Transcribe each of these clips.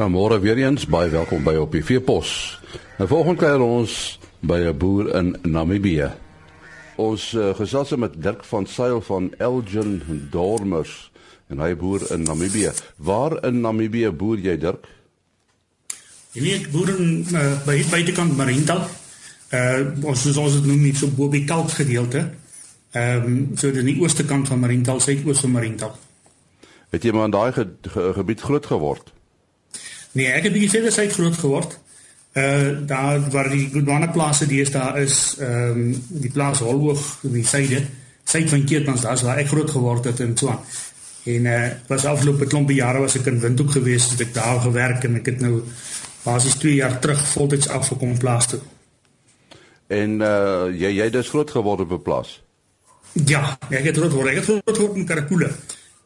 Ja, môre weer eens baie welkom by op die Veepos. Nou volgende keer ons by 'n boer in Namibië. Ons uh, gesels met Dirk van Sail van Elgin Dormers en hy boer in Namibië. Waar in Namibië boer jy Dirk? Jy weet boer in uh, by buitekant Marintal. Uh ons is ons het noem nie so bo by kalk gedeelte. Ehm um, so aan die ooste kant van Marintal, suidoos van Marintal. Het jy maar in daai ge ge gebied groot geword? Nee, ek het bietjie verder suid groot geword. Uh daar waar die Godwana plase dies daar is, ehm um, die plaas Holhoog in die suide, suid van Keetmans, daar's waar ek groot geword het in Twan. En uh was afgelope klompie jare was ek in Windhoek gewees, het ek daar gewerk en ek het nou basies 2 jaar terug voltyds afgekom plaas toe. En uh jy jy het groot geword op 'n plaas. Ja, ek het groot geword. Ek het groot geword in Karakule.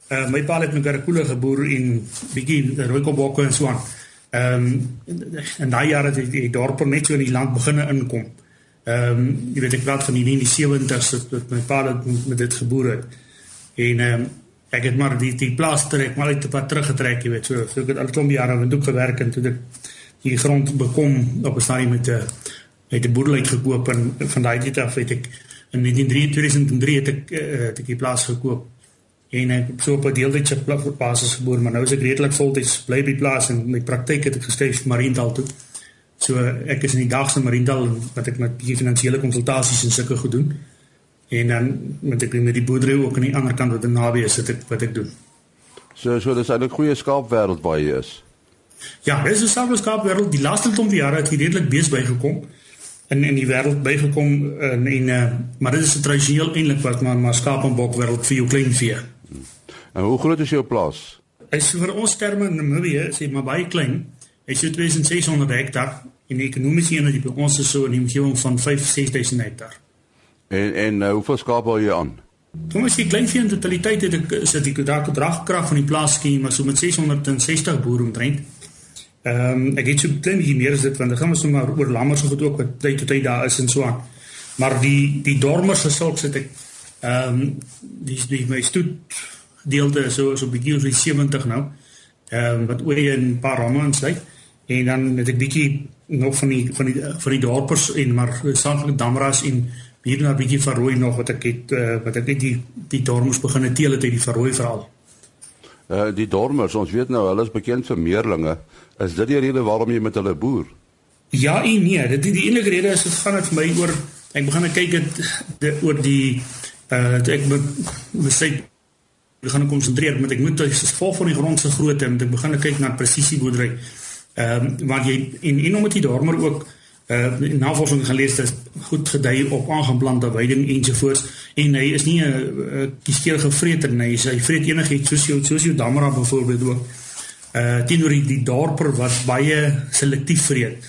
Uh, my pa het in Karakule geboor en bietjie Rooikobokke en so aan. Ehm um, en daai jare het die dorp net so in die land begine inkom. Ehm um, jy weet ek praat van die 70's dat my pa het met, dit geboor het. En ehm um, ek het maar die die plaas trek maar uit 'n pad teruggetrek, jy weet, so so ek het al klomp jare in Doek gewerk en toe ek die grond bekom op 'n stadium met 'n met 'n boerdery gekoop en van daai tyd af het ek in 1903 het ek uh, het ek die plaas gekoop en ek het so op 'n deeltydse basis geboor, maar nou is ek redelik voltyds bly by plaas en my praktyk het ek geskryf vir Mariendal toe. So ek is in die dagse Mariendal wat ek met bietjie finansiële konsultasies en sulke goed doen. En dan met ek met die boerdery ook aan die ander kant wat naby is wat ek wat ek doen. So so dis eintlik goeie skaapwêreld waar jy is. Ja, dis 'n sake skaapwêreld. Die laaste klomp jare het hier redelik bees bygekom in in die wêreld bygekom en en uh, maar dit is tradisioneel eintlik wat maar maar skaap en bok wêreld vir jou klein vee. En hoe groot is jou plaas? Hy sê vir ons terme in Namibië sê maar baie klein. Hy sê 2600 hektar en die ekonomiese eenheid by ons is so in die omgewing van 5-6000 hektar. En en uh, hoeveel skaap hou jy aan? Kom as jy klein vee in totaliteit het ek sit die dragkrag van die plaas skema so met 660 boere omtrent. Ehm um, ek het so klein bietjie meer as dit want dan gaan ons sommer oor lammers so goed ook wat tyd tot tyd daar is en so aan. Maar die die dormers se sulks het ek ehm um, die die my stoet gedeelte so so 'n bietjie oor 70 nou. Ehm um, wat oor 'n paar ramme insluit en dan het ek bietjie nog van die van die van die dorpers en maar saamlik damras en hier nou 'n bietjie verrooi nog wat ek het uh, wat ek net die die dormers begine teel het uit die verrooi veral. Uh die dormers, ons weet nou hulle is bekend vir meerlinge. Is dit die rede waarom jy met hulle boer? Ja, en nee, dit die enige rede is dit gaan dit vir my oor ek begin kyk dit oor die uh ek moet besluit ek gaan konsentreer met ek moet as vol van die grond se grootte en ek begin kyk na presisie boerdery. Ehm um, want jy en en omdat jy daarmee ook uh navorsing gelees het goed gedui op aangeplante weiding ensovoorts en hy is nie 'n kieskeurige vreter nie hy vreet enigiets soos jou soos jou damra byvoorbeeld ook uh teenoor die, die dorper wat baie selektief vreet.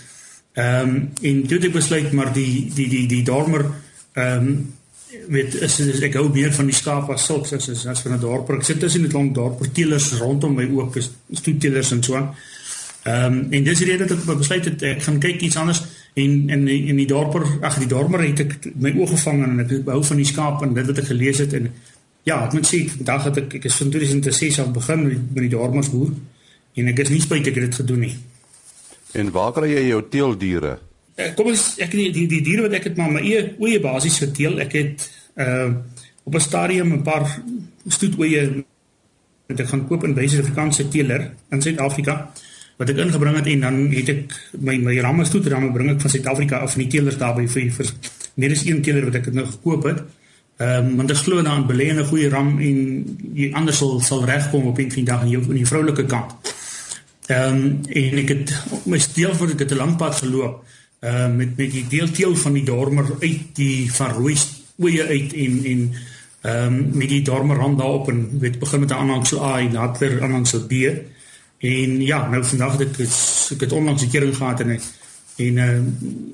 Ehm um, en toe het ek besluit maar die die die die dormer ehm um, weet is, is ek hou meer van die skaap as sulks as as, as van 'n dorp. Ek sit tussen die klomp dorperteelers rondom my ook is stoetteelers en so. Ehm um, en dis die rede dat ek besluit het ek gaan kyk iets anders en in in die dorper ag die dorper het ek my oë gevang en ek hou van die skaap en dit wat ek gelees het en ja, ek moet sê vandag het ek ek is van 2006 af begin met die dormers boer en ek is nie spyt ek het dit gedoen nie. En waar kry jy jou teeldiere? Eh, kom ons ek die die, die diere wat ek het maar my eie oeye basies geteel. Ek het uh op 'n stadium 'n paar stoetoeye wat ek gaan koop in by Suid-Afrikaanse teeler in Suid-Afrika wat ek ingebring het en dan het ek my my ramme stoetramme bring ek van Suid-Afrika af in die teelers daarby vir vir net is een teeler wat ek nou gekoop het. Ehm um, want ek glo daarin belê in 'n goeie ram en jy anders sal sal regkom op die dag in jou in die vroulike kant. Ehm um, en ek het my steel voor ek het 'n lang pad geloop uh met met die deelteel van die dormer uit die van rooi oeye uit en en ehm um, met die dormer rand daarop en weet begin met 'n aanhangsel A en later aanhangsel B. En ja, nou vandag het ek ek het onlangs 'n kering gehad en en uh,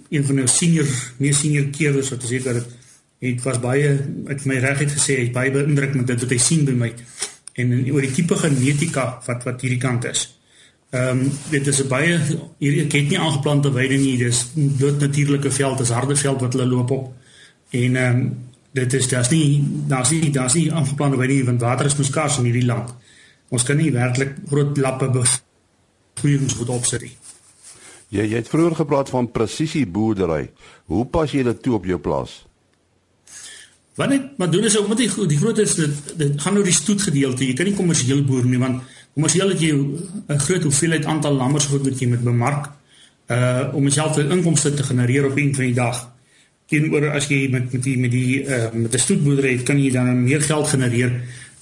een van die senior meer senior keerders wat gesê het het was baie het my regtig gesê hy baie beïndruk met dit wat hy sien by my en, en oor die tipe genetika wat wat hierdie kant is. Ehm um, dit is 'n baie hier ek het nie aangeplante weide nie. Dis dood natuurlike veld, dis harde veld wat hulle loop op. En ehm um, dit is daar's nie daar's nie daar's nie aangeplante weide nie want water is mos skaars in hierdie land. Ons kan nie werklik groot lappe groeiings wat opsit. Jy jy het vroeër gepraat van presisie boerdery. Hoe pas jy dit toe op jou plaas? Wat ek maar doen is omdat die die groot is dit dit gaan oor die stoetgedeelte. Jy kan nie kommersieel boer nie want kommersieel het jy 'n groot hoeveelheid aantal lammers wat jy moet bemark uh om jouself 'n inkomste te genereer op 'n van die dag. Teenoor as jy met met die met die uh met 'n stoetboerdery kan jy dan meer geld genereer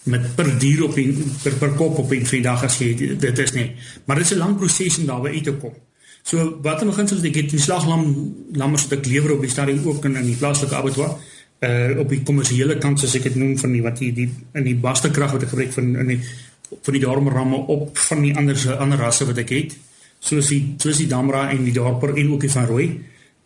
met per dier op die, per per kop op 'n van die dag as jy dit is nie. Maar dit is 'n lang proses om daarby uit te kom. So wat in beginsel ek het die slaglam lammers wat ek lewer op die stadium ook in in die plaaslike abattoir uh op die kommersiële kant soos ek dit noem van die wat die, die in die baste krag wat ek gebruik van in die van die darmramme op van die ander ander rasse wat ek het soos die soos die damra en die darper en ook die van rooi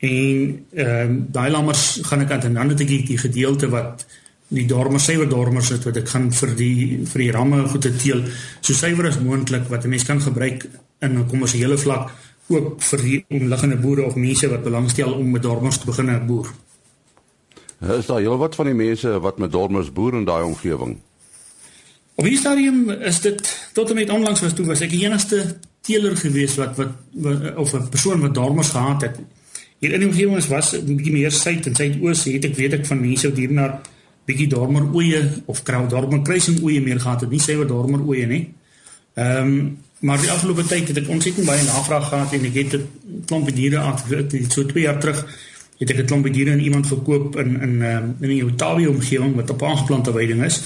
en ehm uh, daai lammers gaan ek aan 'n ander tjie die gedeelte wat die dormer suiwer dormers het wat ek gaan vir die vir die ramme goed te teel so suiwer as moontlik wat 'n mens kan gebruik in 'n kommersiële vlak ook vir die omliggende boere of mense wat belangstel om met dormers te begin boer. Is daar heel wat van die mense wat met dormers boer in daai omgewing? Op die stadium is dit tot en met onlangs was toe was ek die enigste teeler gewees wat, wat wat of 'n persoon wat dormers gehad het. Hier in die omgewing was 'n bietjie meer suid en suidoos het ek weet ek van mense wat hier na bietjie dormer oeye of kraal dormer kruising oeye meer gehad het, nie sewe dormer oeye nie. Ehm um, maar die afgelope tyd het ek ontsettend baie navraag gehad en ek het 'n klompie diere afgekry so 2 jaar terug het ek 'n klompie diere aan iemand verkoop in in um, in 'n Otawie omgewing wat op aangeplante weiding is.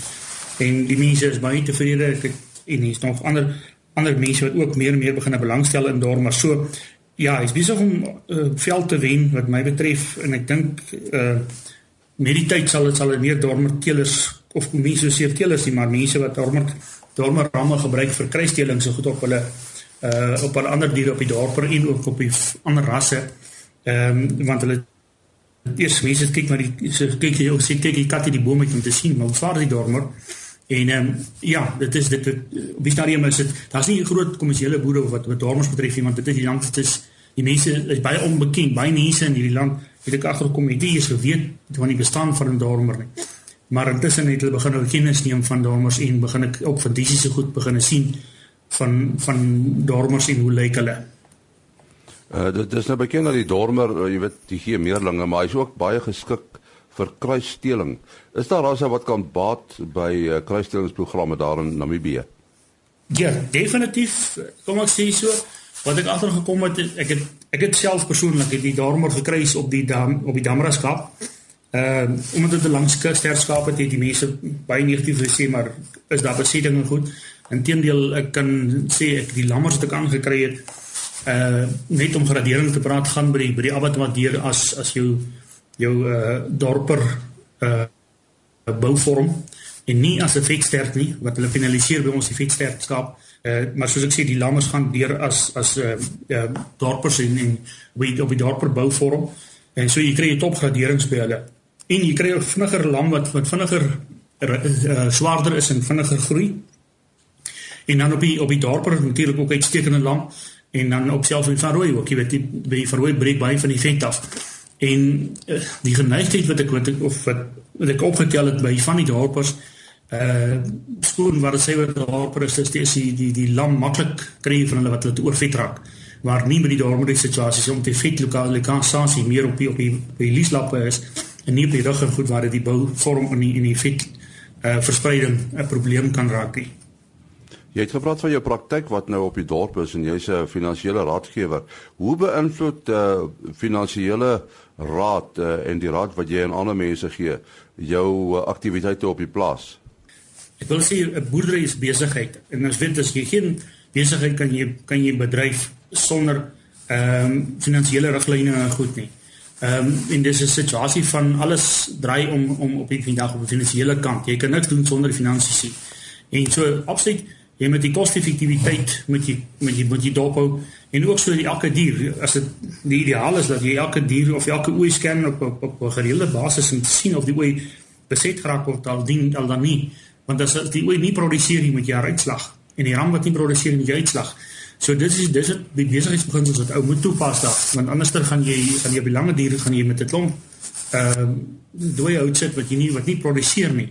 En die mense is baie tevrede. Ek het en hier's nog ander ander mense wat ook meer en meer begin belangstel in dormer. So ja, is besig om uh, veld te wen wat my betref en ek dink uh met die tyd sal dit sal meer dormer teelers of mense so seer teelers nie maar mense wat dormer dormer ramme gebruik vir kruisdeling so goed op hulle uh op hulle ander diere op die dorper en ook op die ander rasse ehm um, want hulle eers mense kyk maar die so kyk jy ook sê kyk die kat in die boom om te sien maar waar is die dormer en ehm um, ja dit is dit op die stadium is dit daar's nie groot kommersiële boere wat wat dormers betref nie want dit is die land dit is die mense is baie onbekend baie mense in hierdie land het ek agtergekom het jy is geweet van die bestaan van 'n dormer nie. Maar intussen het hulle begin nou kennis neem van dormers en begin ek ook van fisiese goed begin sien van van dormers en hoe lyk hulle. Uh dit is nou bekend dat die dormer, uh, jy weet, die gee meerlinge, maar hy's ook baie geskik vir kruissteling. Is daar rasse wat kan baat by uh, kruisstelingsprogramme daar in Namibië? Ja, definitief. Kom ek sê so, wat ek agtergekom het, ek het ek het self persoonlik het die darmer gekry op die dam op die damraskap. Ehm uh, omdat dit 'n langskus sterskap het, het die mense baie negatief gesê, maar is daar besetting goed? Inteendeel, ek kan sê ek die lammers wat ek aangekry het uh net om gradering te praat gaan by die by die abattoir as as jou jou uh dorper uh bouvorm en nie as 'n vetsterk nie wat hulle finaliseer by ons die vetsterk skap Uh, maar soos ek sê die lammers gaan deur as as uh, uh dorpers en en wie op die dorper bouvorm. En so jy kry 'n topgradering by hulle. En jy kry 'n vinniger lam wat wat vinniger uh, swaarder is en vinniger groei. En dan op die op die dorper natuurlik ook uitstekende lam en dan op selfs in van rooi ook. Jy weet die by van rooi breek baie van die vet af en uh, die geneigtheid wat ek wat ek of wat, wat ek opgetel het by van die dorpers uh skoon wat sê wat daar is is die die die lam maklik kry van hulle wat hulle oorvet raak maar nie met die dormere situasies om die vet lokale kansasie meer op die op die, die lieslappe is en nie op die rug en goed waar dit die bou vorm in die in die vet uh verspreiding 'n probleem kan raak nie. Jy het gepraat van jou praktyk wat nou op die dorp is en jy's 'n finansiële raadgewer. Hoe beïnvloed uh finansiële raad uh, en die raad wat jy aan ander mense gee jou uh, aktiwiteite op die plaas? Ek wil sê 'n boerdery is besigheid en as weet as jy geen besigheid kan jy kan jy bedryf sonder ehm um, finansiële riglyne en goed nie. Ehm um, en dis 'n situasie van alles draai om om op die vandag op die finansiële kant. Jy kan niks doen sonder finansies nie. En so absoluut jy met die koste-effektiwiteit met jy met jy moet jy dophou. En ook so die elke dier as dit die ideaal is dat jy elke dier of elke ooi scan op op, op 'n gereelde basis en sien of die ooi beset geraak word al dien al dan nie. Want as die ooi nie produseer nie met jou uitslag. En die ram wat nie produseer met jou uitslag. So dit is dis het die besigheidsbeginsels wat ou moet toepas daar. Want anderster gaan jy gaan jy op die lange diere gaan jy met 'n klomp ehm uh, dooie hout sit wat jy nie wat nie produseer nie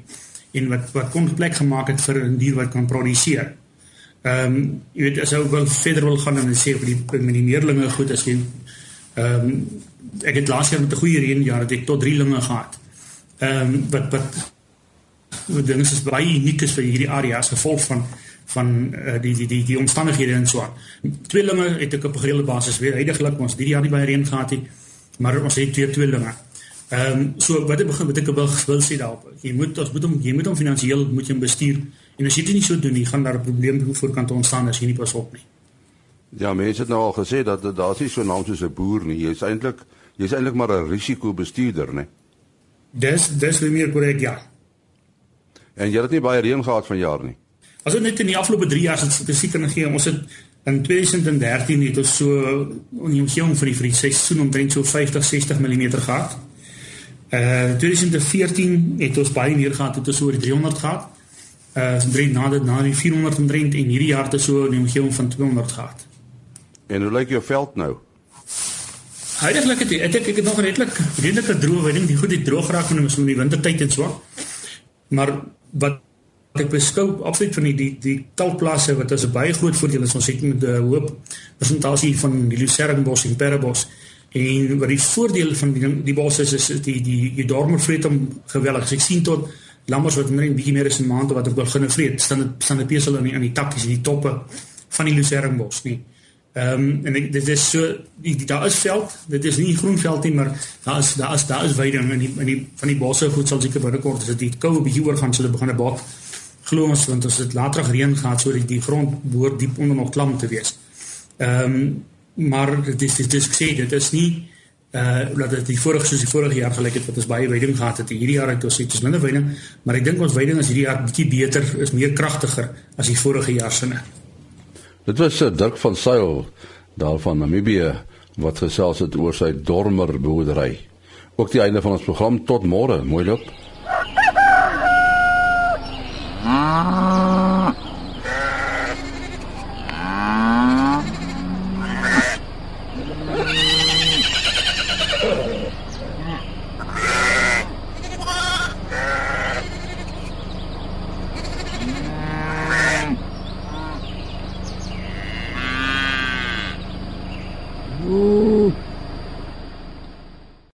en wat wat kon plek gemaak het vir 'n dier wat kan produseer Ehm um, jy weet as ou wil verder wil gaan en sê vir die met die meerlinge goed as jy ehm um, ek het laas jaar met 'n goeie reënjaar het ek tot 3 linge gehad. Ehm um, wat wat wat dinge is baie uniek is vir hierdie area as gevolg van van uh, die die die die omstandighede en so aan. Tweelinge het ek op 'n gereelde basis weer heidaglik ons hierdie jaar nie baie reën gehad nie, maar ons het twee tweelinge. Ehm um, so wat ek begin wat ek wil wil sê daarop. Jy moet ons moet hom jy moet hom finansiëel moet jy hom bestuur. En as jy dit nie so doen nie, gaan daar 'n probleem voorkant ontstaan as jy nie pas op nie. Ja, mense het nou al gesê dat daar is nie so naam soos 'n boer nie. Jy's eintlik jy's eintlik maar 'n risikobestuurder, né? Dis dis weer meer korrek, ja. En jy het nie baie reën gehad vanjaar nie. As ons net in die afgelope 3 jaar se statistieke gee, ons het in 2013 het ons so in die omgewing vir die vir die seisoen omtrent so 50 60 mm gehad. Uh 2014 het ons baie meer gehad, het ons oor die 300 gehad. Uh na dit na die 400 omtrent en hierdie jaar het ons so in die omgewing van 200 gehad. En hoe lyk jou veld nou? Heidiglik het ek ek het nog redelik redelike droë weiding, die goed het droog geraak in die wintertyd en so. Maar wat ek beskou absoluut van die die, die talplase wat 'n baie groot voordeel is ons het met 'n hoop presentasie van die Lucernbos en Perrebos en wat die voordeel van die die bos is is die die die dormer vreet hom geweldig. As ek sien tot lammers wat net 'n bietjie meer as 'n maand wat ek begin vreet, staan dit staan dit besel aan die aan die takkies en die toppe van die Lucernbos nie. Ehm um, en ek, dit is so die, die daar is veld, dit is nie groen veld nie, maar daar is daar is daar is weiding in die in die van die bosse goed sal seker binnekort as dit koue bietjie oor gaan sal begin 'n bak glo ons want as dit later reën gaan so die, die grond behoort diep onder nog klam te wees. Ehm um, maar dit is dit is gesê dit is nie uh dat dit die vorige soos die vorige jaar gelyk het wat ons baie weiding gehad het. Hierdie jaar het ons iets minder weiding, maar ek dink ons weiding is hierdie jaar bietjie beter, is meer kragtiger as die vorige jaar se. Dit was uh, Dirk van Sail daar van Namibië wat gesels het oor sy dormer boerdery. Ook die einde van ons program tot môre. Mooi loop. Ah.